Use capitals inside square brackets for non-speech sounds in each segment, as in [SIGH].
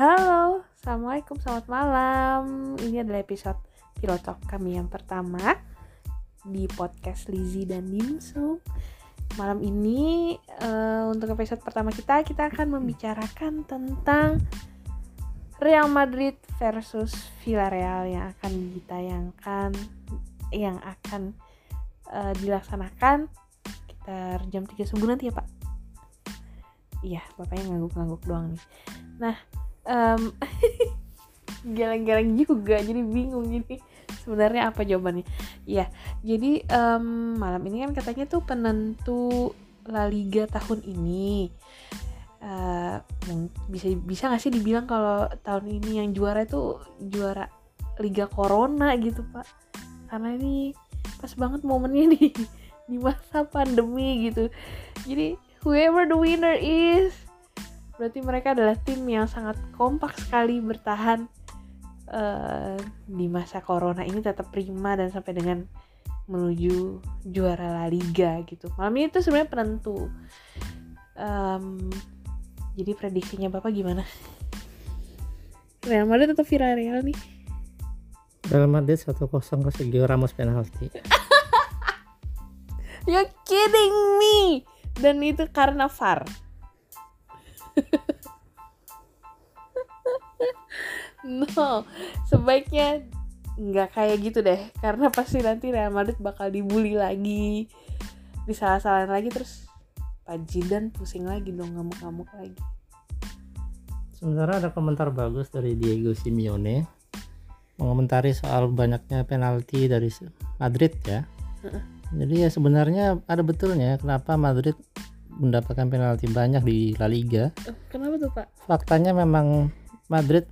Halo, Assalamualaikum, selamat malam. Ini adalah episode Pilocok kami yang pertama Di podcast Lizzie dan Dimsum Malam ini uh, untuk episode pertama kita Kita akan membicarakan tentang Real Madrid versus Villarreal Yang akan ditayangkan Yang akan uh, dilaksanakan Sekitar jam 3 subuh nanti ya pak? Iya, bapaknya ngangguk-ngangguk doang nih. Nah, um, [LAUGHS] geleng-geleng juga jadi bingung jadi sebenarnya apa jawabannya. Ya jadi um, malam ini kan katanya tuh penentu La Liga tahun ini. Uh, bisa bisa nggak sih dibilang kalau tahun ini yang juara itu juara Liga Corona gitu pak? Karena ini pas banget momennya nih di masa pandemi gitu. Jadi whoever the winner is berarti mereka adalah tim yang sangat kompak sekali bertahan uh, di masa corona ini tetap prima dan sampai dengan menuju juara La Liga gitu. Malam ini tuh sebenarnya penentu. Um, jadi prediksinya bapak gimana? Real Madrid atau Villarreal nih? Real Madrid 1-0 ke Sergio Ramos penalti. [LAUGHS] You kidding me. Dan itu karena VAR [LAUGHS] no sebaiknya nggak kayak gitu deh. Karena pasti nanti Real Madrid bakal dibully lagi. Disalah-salahin lagi terus Pak Jidan pusing lagi dong ngamuk-ngamuk lagi. Sebenarnya ada komentar bagus dari Diego Simeone mengomentari soal banyaknya penalti dari Madrid ya. Jadi ya sebenarnya ada betulnya kenapa Madrid mendapatkan penalti banyak di La Liga. Oh, kenapa tuh Pak? Faktanya memang Madrid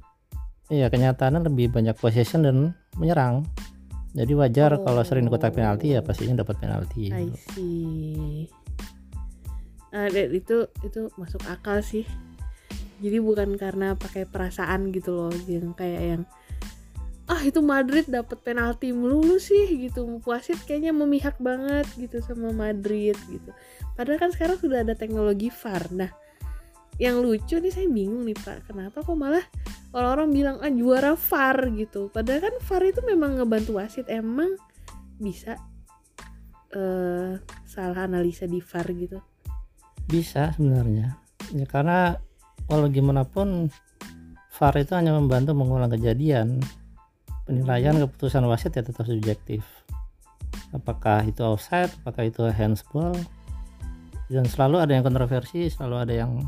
ya kenyataannya lebih banyak possession dan menyerang. Jadi wajar oh. kalau sering kotak penalti ya pastinya dapat penalti. I see. Nah, itu itu masuk akal sih. Jadi bukan karena pakai perasaan gitu loh, yang kayak yang ah itu Madrid dapat penalti melulu sih gitu. Wasit kayaknya memihak banget gitu sama Madrid gitu. Padahal kan sekarang sudah ada teknologi VAR. Nah yang lucu nih saya bingung nih pak. Kenapa kok malah orang-orang bilang ah juara VAR gitu. Padahal kan VAR itu memang ngebantu wasit. Emang bisa uh, salah analisa di VAR gitu? Bisa sebenarnya. Ya karena walau gimana pun VAR itu hanya membantu mengulang kejadian penilaian keputusan wasit ya tetap subjektif. Apakah itu offside apakah itu handsball dan selalu ada yang kontroversi selalu ada yang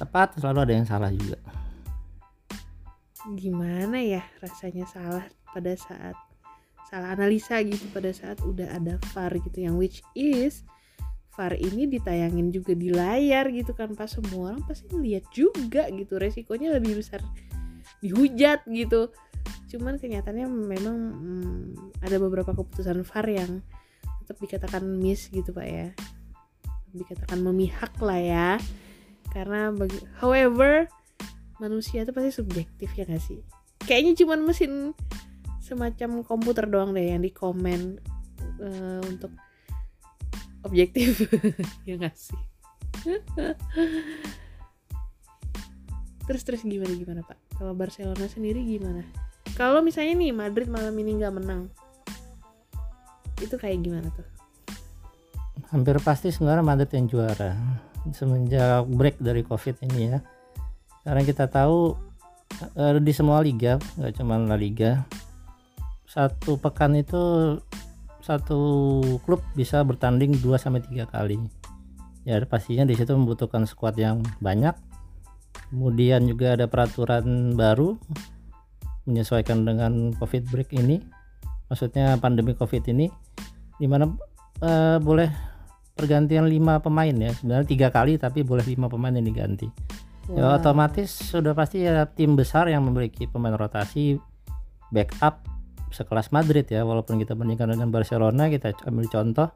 tepat selalu ada yang salah juga. Gimana ya rasanya salah pada saat salah analisa gitu pada saat udah ada VAR gitu yang which is VAR ini ditayangin juga di layar gitu kan pas semua orang pasti ngeliat juga gitu resikonya lebih besar dihujat gitu cuman kenyataannya memang hmm, ada beberapa keputusan VAR yang tetap dikatakan miss gitu pak ya. Dikatakan memihak lah ya. Karena bagi however manusia itu pasti subjektif ya gak sih? Kayaknya cuman mesin semacam komputer doang deh yang di komen uh, untuk objektif. [LAUGHS] Ya gak sih? [LAUGHS] Terus terus gimana gimana pak? Kalau Barcelona sendiri gimana kalau misalnya nih Madrid malam ini nggak menang itu kayak gimana tuh? Hampir pasti sebenarnya Madrid yang juara semenjak break dari covid ini ya. Karena kita tahu uh, di semua liga nggak cuma La Liga satu pekan itu satu klub bisa bertanding 2 sampai tiga kali. Ya pastinya di situ membutuhkan skuad yang banyak. Kemudian juga ada peraturan baru menyesuaikan dengan covid break ini maksudnya pandemi covid ini di mana uh, boleh pergantian lima pemain ya. Sebenarnya tiga kali tapi boleh lima pemain yang diganti. Wow. ya otomatis sudah pasti ya tim besar yang memiliki pemain rotasi backup sekelas Madrid ya. Walaupun kita bandingkan dengan Barcelona kita ambil contoh.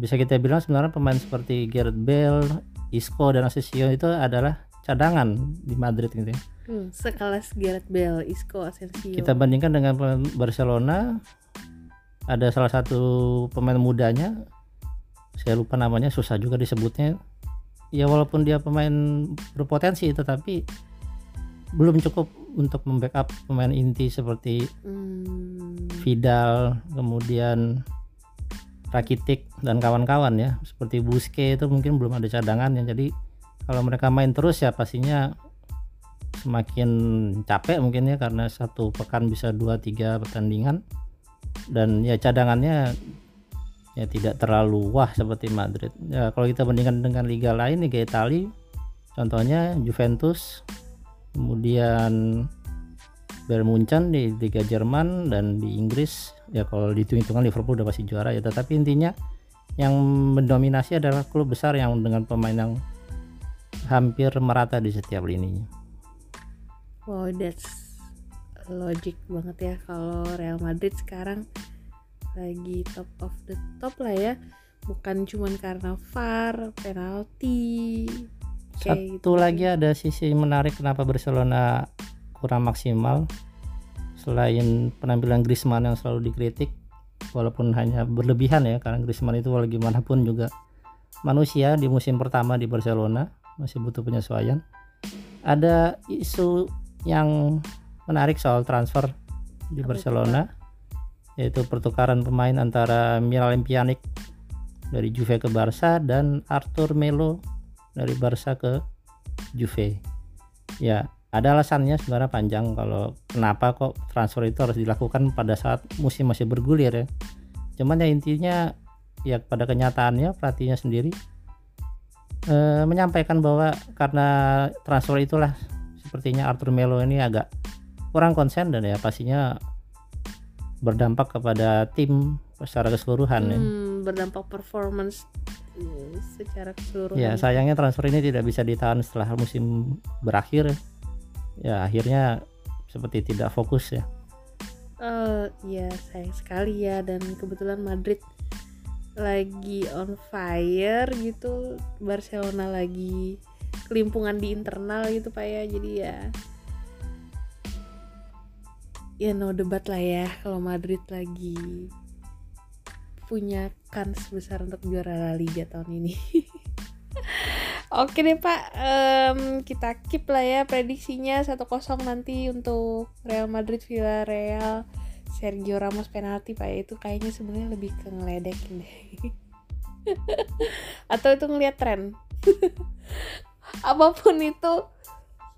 Bisa kita bilang sebenarnya pemain seperti Gareth Bale, Isco dan Asensio itu adalah cadangan di Madrid gitu ya. Hmm, sekelas Gareth Bale, Isco, Asensio. Kita bandingkan dengan Barcelona, ada salah satu pemain mudanya, saya lupa namanya, susah juga disebutnya. Ya walaupun dia pemain berpotensi, tetapi belum cukup untuk membackup pemain inti seperti Hmm. Vidal, kemudian Rakitic dan kawan-kawan ya. Seperti Busquets itu mungkin belum ada cadangannya. Jadi kalau mereka main terus ya pastinya semakin capek mungkin ya karena satu pekan bisa 2-3 pertandingan dan ya cadangannya ya tidak terlalu wah seperti Madrid. Ya kalau kita bandingkan dengan liga lain Liga Italia contohnya Juventus kemudian Bayern di Liga Jerman dan di Inggris ya kalau dihitung-hitungan Liverpool udah pasti juara ya tetapi intinya yang mendominasi adalah klub besar yang dengan pemain yang hampir merata di setiap lininya Wow, that's logic banget ya kalau Real Madrid sekarang lagi top of the top lah ya. Bukan cuman karena VAR, penalti. satu gitu. lagi ada sisi menarik kenapa Barcelona kurang maksimal selain penampilan Griezmann yang selalu dikritik walaupun hanya berlebihan ya karena Griezmann itu walau gimana pun juga manusia di musim pertama di Barcelona masih butuh penyesuaian ada isu yang menarik soal transfer di Apa itu, Barcelona yaitu pertukaran pemain antara Miralem Pjanic dari Juve ke Barca dan Arthur Melo dari Barca ke Juve. Ya, ada alasannya sebenarnya panjang kalau kenapa kok transfer itu harus dilakukan pada saat musim masih bergulir ya. Cuman ya intinya ya pada kenyataannya pelatihnya sendiri eh, menyampaikan bahwa karena transfer itulah sepertinya Arthur Melo ini agak kurang konsen dan ya pastinya berdampak kepada tim secara keseluruhan ya. Hmm, berdampak performance hmm, secara keseluruhan. Ya sayangnya transfer ini tidak bisa ditahan setelah musim berakhir. Ya akhirnya seperti tidak fokus ya. Eh, ya sayang sekali ya dan kebetulan Madrid lagi on fire gitu Barcelona lagi kelimpungan di internal gitu pak ya. Jadi ya ya no debat lah ya kalau Madrid lagi punya kans besar untuk juara La Liga tahun ini. [LAUGHS] Oke deh Pak, Em, kita keep lah ya prediksinya. 1-0 nanti untuk Real Madrid Villarreal. Sergio Ramos penalti Pak itu kayaknya sebenarnya lebih ke ngeledekin deh. [LAUGHS] Atau itu ngeliat tren. [LAUGHS] Apa pun itu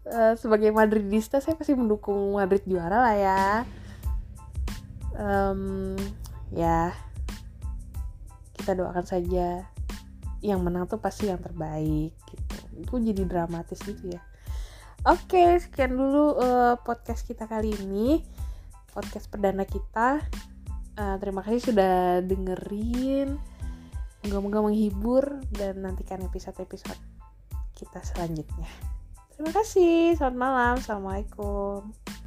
eh, sebagai Madridista saya pasti mendukung Madrid juara lah ya. Em, ya kita doakan saja yang menang tuh pasti yang terbaik gitu itu jadi dramatis gitu ya oke sekian dulu eh, podcast kita kali ini podcast perdana kita. Eh, terima kasih sudah dengerin. Moga-moga menghibur dan nantikan episode-episode kita selanjutnya. Terima kasih selamat malam. Assalamualaikum